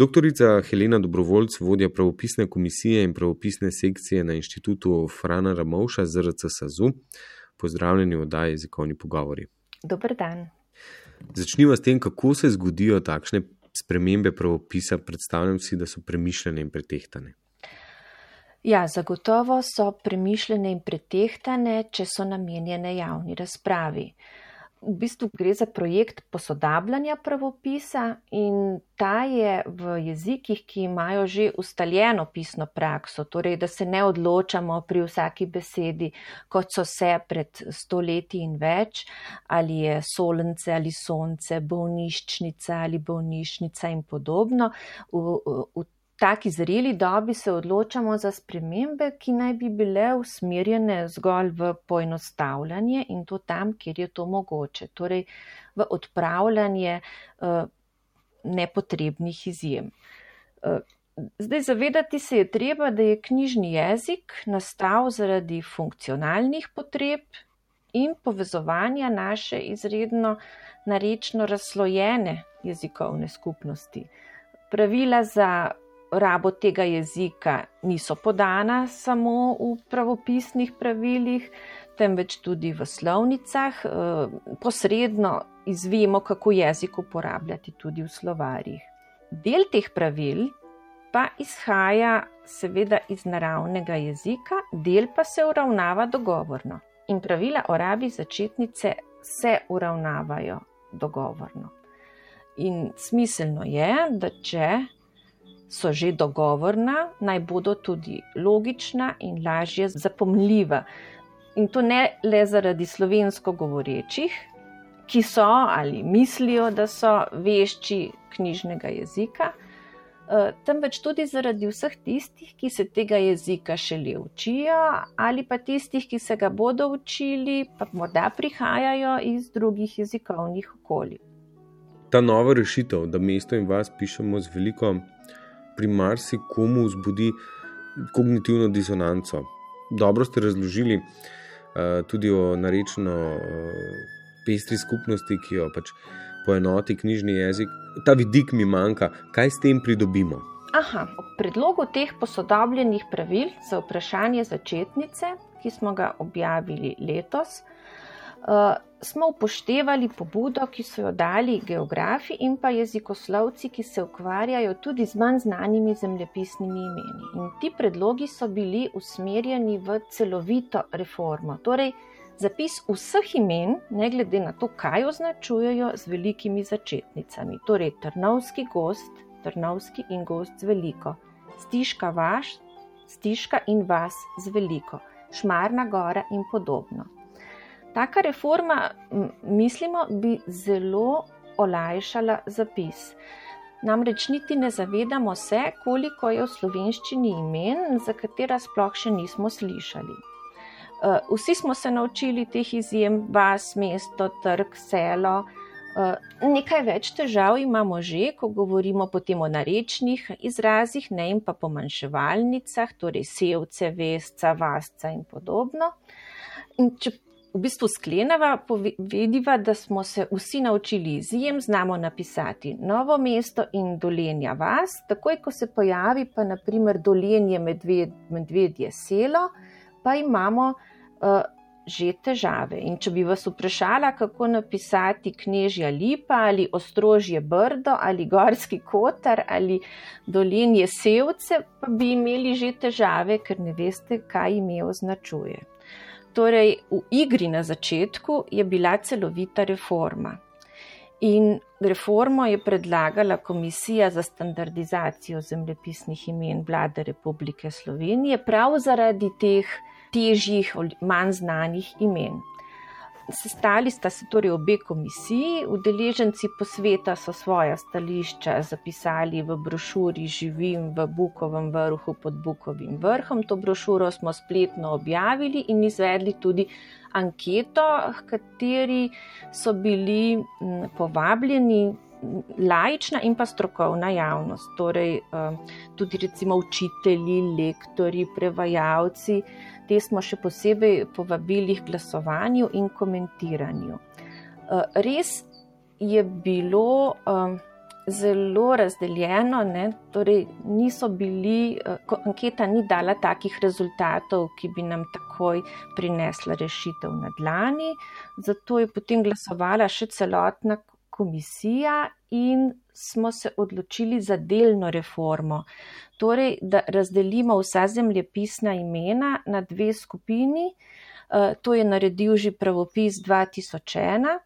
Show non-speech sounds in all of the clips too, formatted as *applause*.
Doktorica Helena Dobrovoljc, vodja pravopisne komisije in pravopisne sekcije na inštitutu Frana Ramovša ZRC SAZU. Pozdravljeni v oddaji jezikovni pogovori. Dober dan. Začnimo s tem, kako se zgodijo takšne spremembe pravopisa. Predstavljam si, da so premišljene in pretehtane. Ja, zagotovo so premišljene in pretehtane, če so namenjene javni razpravi v bistvu gre za projekt posodabljanja pravopisa in ta je v jezikih, ki imajo že ustaljeno pisno prakso, torej da se ne odločamo pri vsaki besedi, kot so se pred stoletji in več, ali je solence ali sonce, bolniščnica ali bolnišnica in podobno. V, v taki zreli dobi se odločamo za spremembe, ki naj bi bile usmerjene zgolj v poenostavljanje in to tam, kjer je to mogoče, torej v odpravljanje uh, nepotrebnih izjem. Uh, zdaj, zavedati se je treba, da je knjižni jezik nastal zaradi funkcionalnih potreb in povezovanja naše izredno narečno razslojene jezikovne skupnosti. Pravila za rabo tega jezika niso podana samo v pravopisnih pravilih, temveč tudi v slovnicah. Eh, posredno izvemo, kako jezik uporabljati tudi v slovarjih. Del teh pravil pa izhaja seveda iz naravnega jezika, del pa se uravnava dogovorno. In pravila o rabi začetnice se uravnavajo dogovorno. In smiselno je, da če so že dogovorna, naj bodo tudi logična in lažje zapomljiva. In to ne le zaradi slovensko govorečih, ki so ali mislijo, da so vešči knjižnega jezika, eh, temveč tudi zaradi vseh tistih, ki se tega jezika šele učijo, ali pa tistih, ki se ga bodo učili, pa morda prihajajo iz drugih jezikovnih okolij. Ta nova rešitev, da mesto in vas pišemo z veliko pri marsikomu vzbudi kognitivno disonanco. Dobro ste razložili uh, tudi o narečeno uh, pestri skupnosti, ki jo pač poenoti knjižni jezik. Ta vidik mi manjka, kaj s tem pridobimo. Aha, v predlogu teh posodobljenih pravil za vprašanje začetnice, ki smo ga objavili letos, uh, smo upoštevali pobudo, ki so jo dali geografi in pa jezikoslovci, ki se ukvarjajo tudi z manj znanimi zemljepisnimi imeni. In ti predlogi so bili usmerjeni v celovito reformo, torej zapis vseh imen, ne glede na to, kaj označujejo z velikimi začetnicami, torej Trnovski gost, Trnovski in gost z veliko, Stiška vaš, Stiška in vas z veliko, Šmarna gora in podobno. Taka reforma, mislimo, bi zelo olajšala zapis. Namreč niti ne zavedamo se, koliko je v slovenščini imen, za katera sploh še nismo slišali. E, vsi smo se naučili teh izjem, vas, mesto, trg, selo. E, nekaj več težav imamo že, ko govorimo potem o narečnih izrazih, ne in pa pomanjševalnicah, torej sevce, vesca, vasca in podobno. In če v bistvu skleneva, povediva, da smo se vsi naučili izjem, znamo napisati novo mesto in dolenja vas. Takoj, ko se pojavi pa naprimer dolenje medved, medvedje selo, pa imamo uh, že težave. In če bi vas vprašala, kako napisati knežja lipa ali ostrožje brdo ali gorski kotar ali dolenje sevce, pa bi imeli že težave, ker ne veste, kaj ime označuje. Torej, v igri na začetku je bila celovita reforma. In reformo je predlagala Komisija za standardizacijo zemljepisnih imen Vlade Republike Slovenije prav zaradi teh težjih, manj znanih imen. Sestali sta se torej obe komisiji, udeleženci posveta so svoja stališča zapisali v brošuri Živim v Bukovem vrhu pod Bukovim vrhom. To brošuro smo spletno objavili in izvedli tudi anketo, v kateri so bili povabljeni laična in pa strokovna javnost, torej eh, tudi recimo učitelji, lektori, prevajalci te smo še posebej povabili k glasovanju in komentiranju. Eh, res je bilo eh, zelo razdeljeno, ne? torej niso bili, eh, anketa ni dala takih rezultatov, ki bi nam takoj prinesla rešitev na dlani, zato je potem glasovala še celotna komisija in smo se odločili za delno reformo. Torej, da razdelimo vsa zemljepisna imena na dve skupini, eh, to je naredil že pravopis 2001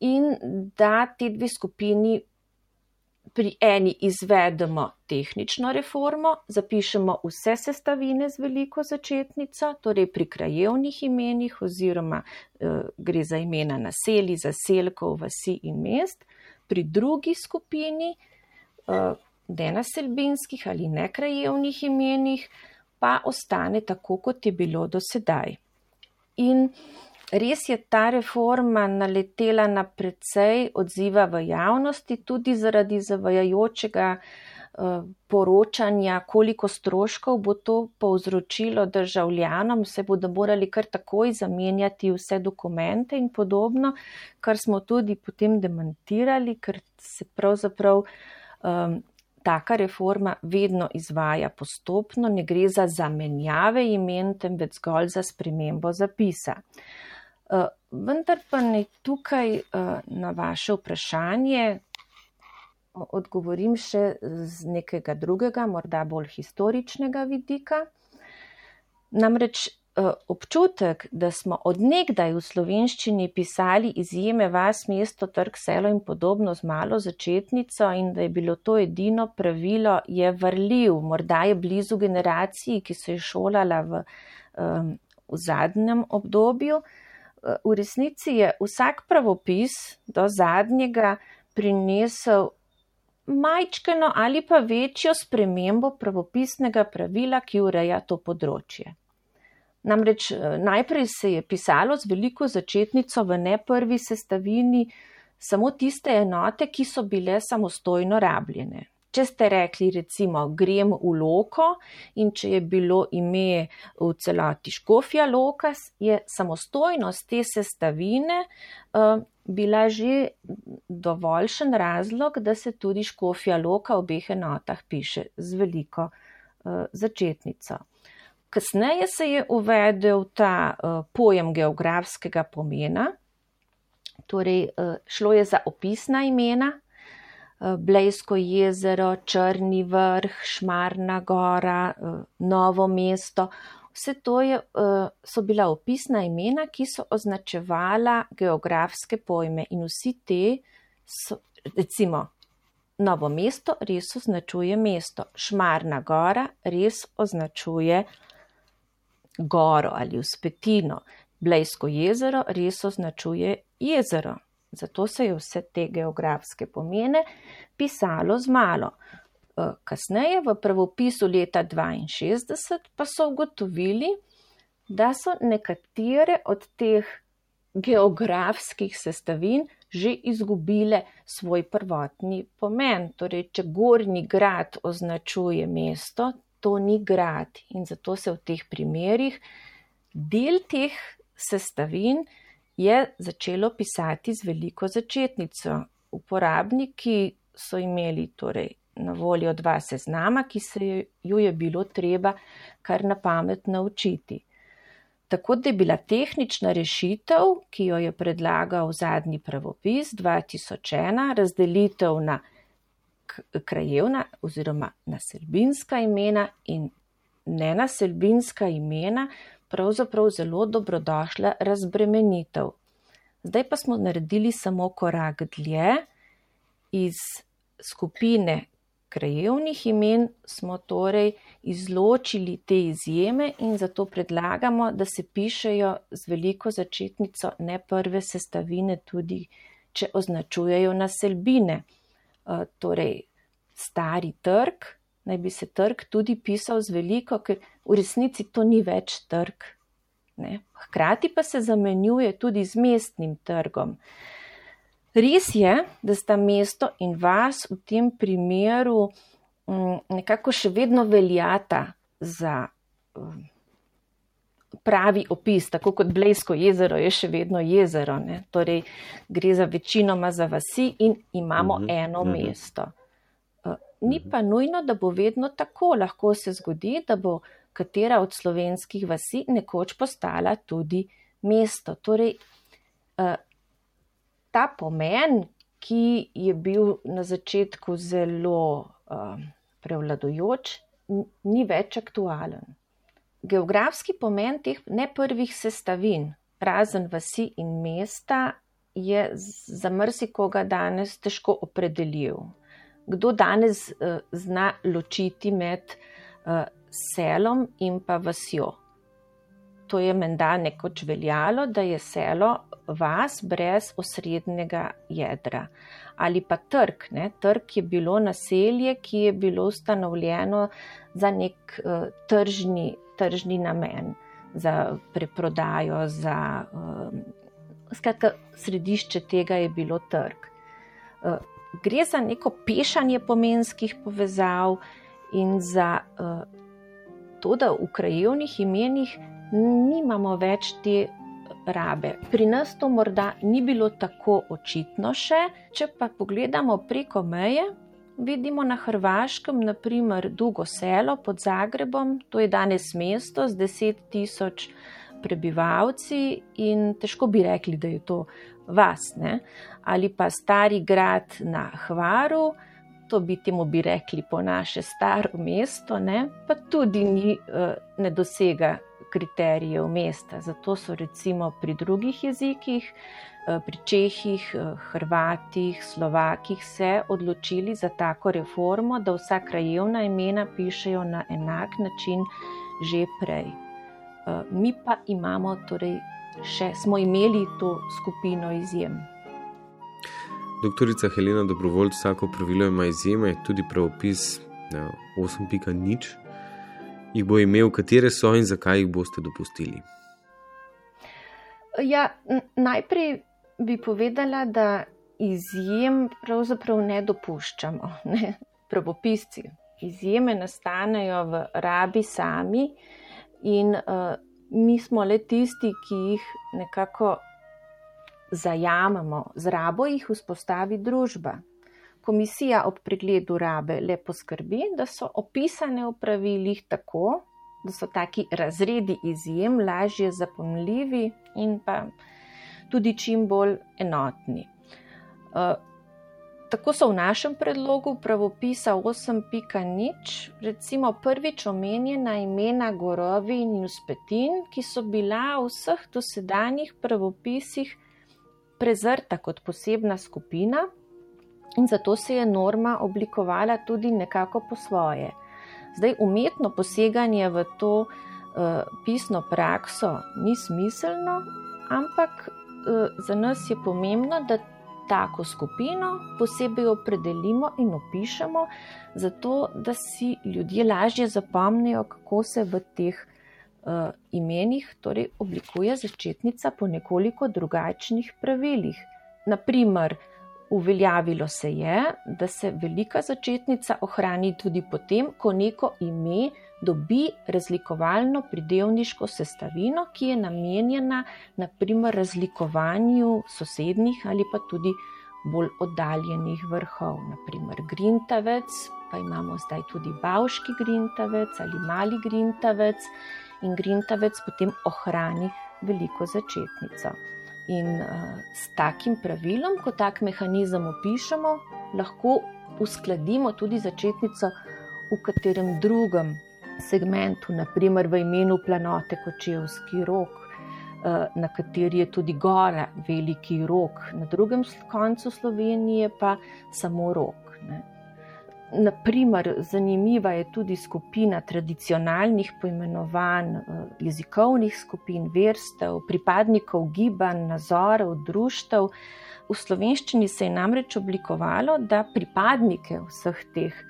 in da te dve skupini pri eni izvedemo tehnično reformo, zapišemo vse sestavine z veliko začetnico, torej pri krajevnih imenih oziroma eh, gre za imena naselij, zaselkov, vasi in mest, pri drugi skupini eh, nenaselbinskih ali nekrajevnih imenih pa ostane tako, kot je bilo do sedaj. In Res je ta reforma naletela na precej odziva v javnosti, tudi zaradi zavajajočega eh, poročanja, koliko stroškov bo to povzročilo državljanom, se bodo morali kar takoj zamenjati vse dokumente in podobno, kar smo tudi potem demantirali, ker se pravzaprav um, taka reforma vedno izvaja postopno, ne gre za zamenjave imen, temveč zgolj za spremembo zapisa. Eh, vendar pa ne tukaj eh, na vaše vprašanje odgovorim še z nekega drugega, morda bolj historičnega vidika. Namreč eh, občutek, da smo odnegdaj v slovenščini pisali izjeme vas, mesto, trg, selo in podobno z malo začetnico in da je bilo to edino pravilo, je vrljiv. Morda je blizu generaciji, ki se je šolala v, v zadnjem obdobju v resnici je vsak pravopis do zadnjega prinesel majčkeno ali pa večjo spremembo pravopisnega pravila, ki ureja to področje. Namreč eh, najprej se je pisalo z veliko začetnico v ne prvi sestavini samo tiste enote, ki so bile samostojno rabljene. Če ste rekli, recimo, grem v loko in če je bilo ime v celoti škofja loka, je samostojnost te sestavine uh, bila že dovoljšen razlog, da se tudi škofja loka v obeh enotah piše z veliko uh, začetnico. Kasneje se je uvedel ta uh, pojem geografskega pomena, torej uh, šlo je za opisna imena, Blejsko jezero, Črni vrh, Šmarna gora, eh, Novo mesto. Vse to je, eh, so bila opisna imena, ki so označevala geografske pojme in vsi te so, recimo, Novo mesto res označuje mesto, Šmarna gora res označuje goro ali uspetino, Blejsko jezero res označuje jezero. Zato se je vse te geografske pomene pisalo z malo. E, kasneje, v pravopisu leta 62, pa so ugotovili, da so nekatere od teh geografskih sestavin že izgubile svoj prvotni pomen. Torej, če gornji grad označuje mesto, to ni grad in zato se v teh primerih del teh sestavin je začelo pisati z veliko začetnico. Uporabniki so imeli torej na voljo dva seznama, ki se ju je bilo treba kar na pamet naučiti. Tako da je bila tehnična rešitev, ki jo je predlagal zadnji pravopis 2001, razdelitev na krajevna oziroma naselbinska imena in nenaselbinska imena, pravzaprav zelo dobrodošla razbremenitev. Zdaj pa smo naredili samo korak dlje iz skupine krajevnih imen, smo torej izločili te izjeme in zato predlagamo, da se pišejo z veliko začetnico ne prve sestavine, tudi če označujejo naselbine. Eh, torej, stari trg, naj bi se trg tudi pisal z veliko, ker v resnici to ni več trg. Ne? Hkrati pa se zamenjuje tudi z mestnim trgom. Res je, da sta mesto in vas v tem primeru mm, nekako še vedno veljata za mm, pravi opis, tako kot Blejsko jezero je še vedno jezero. Ne? Torej, gre za večinoma za vasi in imamo uh mhm, -huh, eno uh mhm. -huh. mesto. Uh, ni pa nujno, da bo vedno tako. Lahko se zgodi, da bo katera od slovenskih vasi nekoč postala tudi mesto. Torej, uh, ta pomen, ki je bil na začetku zelo uh, prevladujoč, ni več aktualen. Geografski pomen teh ne prvih sestavin, razen vasi in mesta, je za marsikoga danes težko opredeljiv. Kdo danes uh, zna ločiti med uh, selom in pa vasjo? To je menda nekoč veljalo, da je selo vas brez osrednjega jedra. Ali pa trg. Ne? Trg je bilo naselje, ki je bilo ustanovljeno za nek uh, tržni tržni namen, za preprodajo, za um, skratka, središče tega je bilo trg. Uh, gre za neko pešanje pomenskih povezav in za uh, to, da v krajevnih imenih nimamo več te rabe. Pri nas to morda ni bilo tako očitno še, če pa pogledamo preko meje, vidimo na Hrvaškem, naprimer, Dugo selo pod Zagrebom, to je danes mesto z 10 tisoč prebivalci in težko bi rekli, da je to vas, ne? ali pa stari grad na Hvaru, to bi temu bi rekli po naše staro mesto, ne? pa tudi ni, eh, ne dosega kriterijev mesta. Zato so recimo pri drugih jezikih Eh, pri Čehih, eh, Hrvatih, Slovakih se odločili za tako reformo, da vsa krajevna imena pišejo na enak način že prej. Eh, mi pa imamo, torej, še smo imeli to skupino izjem. Doktorica Helena Dobrovoljc, vsako pravilo ima izjeme, tudi pravopis 8.0. Jih bo imel, katere so in zakaj jih boste dopustili? Ja, najprej bi povedala, da izjem pravzaprav ne dopuščamo. *laughs* Ne? Pravopisci. Izjeme nastanejo v rabi sami in uh, mi smo le tisti, ki jih nekako zajamemo. Z rabo jih vzpostavi družba. Komisija ob pregledu rabe le poskrbi, da so opisane v pravilih tako, da so taki razredi izjem lažje zapomljivi in pa tudi čim bolj enotni. Uh, tako so v našem predlogu pravopisa 8.0, recimo prvič omenjena imena Gorovi in Uspetin, ki so bila v vseh dosedanjih pravopisih prezrta kot posebna skupina in zato se je norma oblikovala tudi nekako po svoje. Zdaj, umetno poseganje v to uh, pisno prakso ni smiselno, ampak Eh, za nas je pomembno, da tako skupino posebej opredelimo in opišemo, zato da si ljudje lažje zapomnijo, kako se v teh uh, imenih torej oblikuje začetnica po nekoliko drugačnih pravilih. Naprimer, uveljavilo se je, da se velika začetnica ohrani tudi potem, ko neko ime dobi razlikovalno pridevniško sestavino, ki je namenjena naprimer razlikovanju sosednjih ali pa tudi bolj oddaljenih vrhov, naprimer Grintavec, pa imamo zdaj tudi Bavški Grintavec ali Mali Grintavec in Grintavec potem ohrani veliko začetnico. In uh, s takim pravilom, ko tak mehanizem opišemo, lahko uskladimo tudi začetnico v katerem drugem segmentu, naprimer v imenu planote Kočevski rok, eh, na kateri je tudi gora Veliki rok, na drugem koncu Slovenije pa samo rok. Ne. Naprimer, zanimiva je tudi skupina tradicionalnih poimenovanj, eh, jezikovnih skupin, verstev, pripadnikov gibanj, nazorov, društev. V slovenščini se je namreč oblikovalo, da pripadnike vseh teh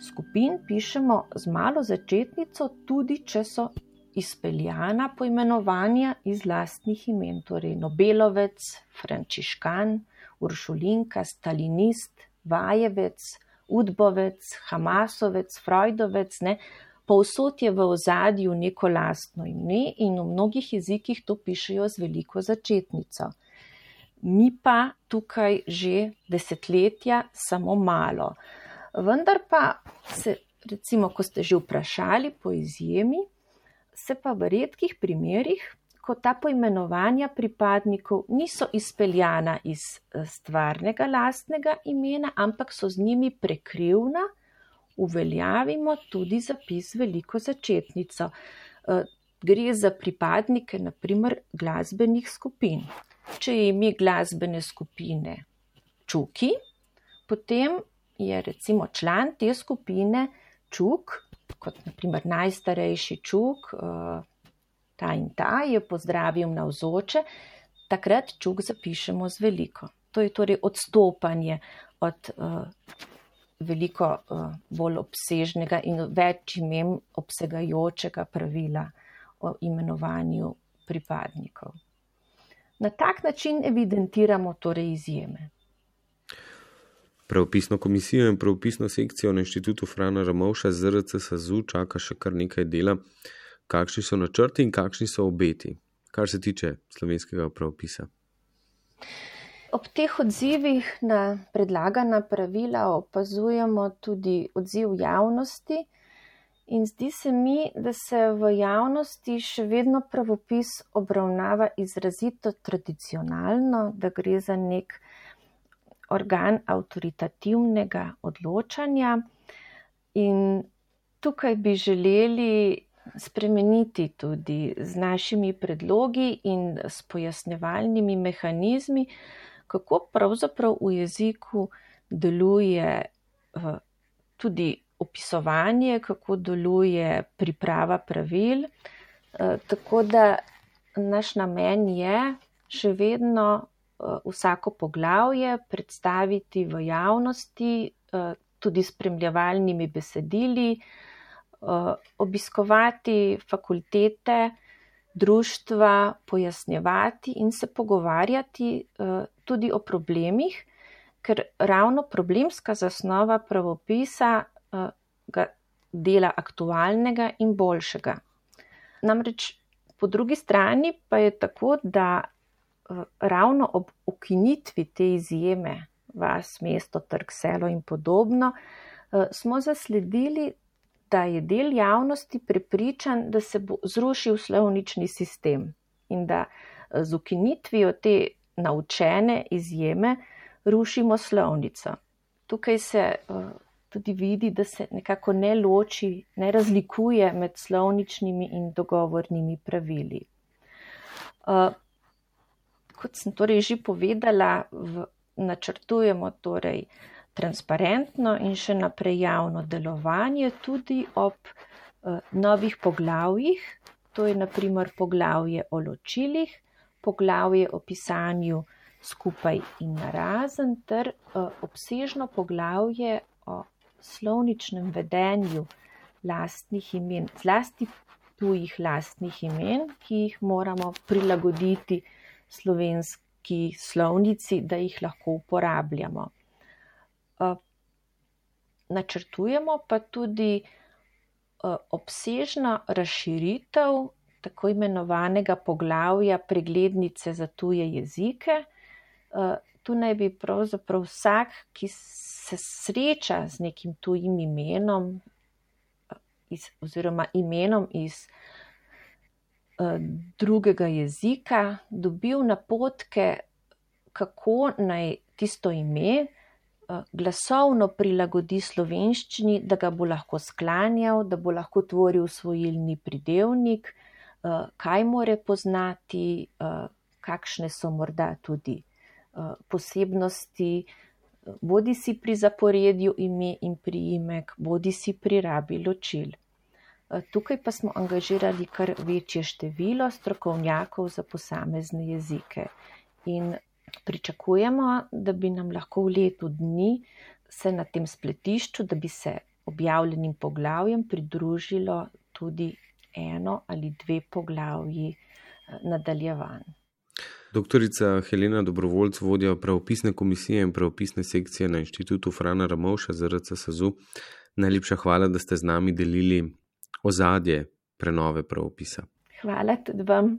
skupin pišemo z malo začetnico, tudi če so izpeljana poimenovanja iz lastnih imen, torej Nobelovec, Frančiškan, Uršulinka, Stalinist, Vajevec, Udbovec, Hamasovec, Freudovec. Ne? povsod je v ozadju neko lastno ime in v mnogih jezikih to pišejo z veliko začetnico. Mi pa tukaj že desetletja samo malo. Vendar pa se, recimo, ko ste že vprašali po izjemi, se pa v redkih primerjih, ko ta poimenovanja pripadnikov niso izpeljana iz eh, stvarnega lastnega imena, ampak so z njimi prekrivna, uveljavimo tudi zapis veliko začetnico. Eh, gre za pripadnike, naprimer, glasbenih skupin. Če je ime glasbene skupine Čuki, potem je recimo član te skupine Čuk, kot naprimer najstarejši Čuk, eh, ta in ta je pozdravil na vzoče, takrat Čuk zapišemo z veliko. To je torej odstopanje od uh, veliko uh, bolj obsežnega in več imen obsegajočega pravila o imenovanju pripadnikov. Na tak način evidentiramo torej izjeme. Pravopisno komisijo in pravopisno sekcijo na inštitutu Frana Ramovša ZRC SAZU čaka še kar nekaj dela. Kakšni so načrti in kakšni so obeti, kar se tiče slovenskega pravopisa? Ob teh odzivih na predlagana pravila opazujemo tudi odziv javnosti in zdi se mi, da se v javnosti še vedno pravopis obravnava izrazito tradicionalno, da gre za nek organ avtoritativnega odločanja in tukaj bi želeli spremeniti tudi z našimi predlogi in s pojasnevalnimi mehanizmi, kako pravzaprav v jeziku deluje uh, tudi opisovanje, kako deluje priprava pravil. Uh, tako da naš namen je še vedno vsako poglavje predstaviti v javnosti, uh, tudi spremljevalnimi besedili, uh, obiskovati fakultete, društva pojasnjevati in se pogovarjati tudi o problemih, ker ravno problemska zasnova pravopisa ga dela aktualnega in boljšega. Namreč po drugi strani pa je tako, da ravno ob ukinitvi te izjeme, vas, mesto, trg, selo in podobno, uh, smo zasledili, da je del javnosti prepričan, da se bo zrušil slovnični sistem in da eh, z ukinitvijo te naučene izjeme rušimo slovnico. Tukaj se tudi vidi, da se nekako ne loči, ne razlikuje med slovničnimi in dogovornimi pravili. Uh, kot sem torej že povedala, v, načrtujemo torej uh, transparentno in še naprej javno delovanje tudi ob uh, novih poglavjih, to je naprimer poglavje o ločilih, poglavje o pisanju skupaj in narazen ter uh, obsežno poglavje o slovničnem vedenju lastnih imen, zlasti tujih lastnih imen, ki jih moramo prilagoditi slovenski slovnici, da jih lahko uporabljamo. Eh, načrtujemo pa tudi eh, obsežno razširitev tako imenovanega poglavja preglednice za tuje jezike. Eh, tu naj bi pravzaprav vsak, ki se sreča z nekim tujim imenom iz, oziroma imenom iz drugega jezika, dobil napotke, kako naj tisto ime Eh, glasovno prilagodi slovenščini, da ga bo lahko sklanjal, da bo lahko tvoril svojilni pridevnik, eh, kaj more poznati, eh, kakšne so morda tudi posebnosti, bodi si pri zaporedju ime in priimek, bodi si pri rabi ločil. Tukaj pa smo angažirali kar večje število strokovnjakov za posamezne jezike. In pričakujemo, da bi nam lahko v letu dni se na tem spletišču, da bi se objavljenim poglavjem pridružilo tudi eno ali dve poglavji eh, nadaljevanj. Doktorica Helena Dobrovoljc, vodja pravopisne komisije in pravopisne sekcije na inštitutu Frana Ramovša za RCSU. Najlepša hvala, da ste z nami delili ozadje prenove pravopisa. Hvala tudi vam.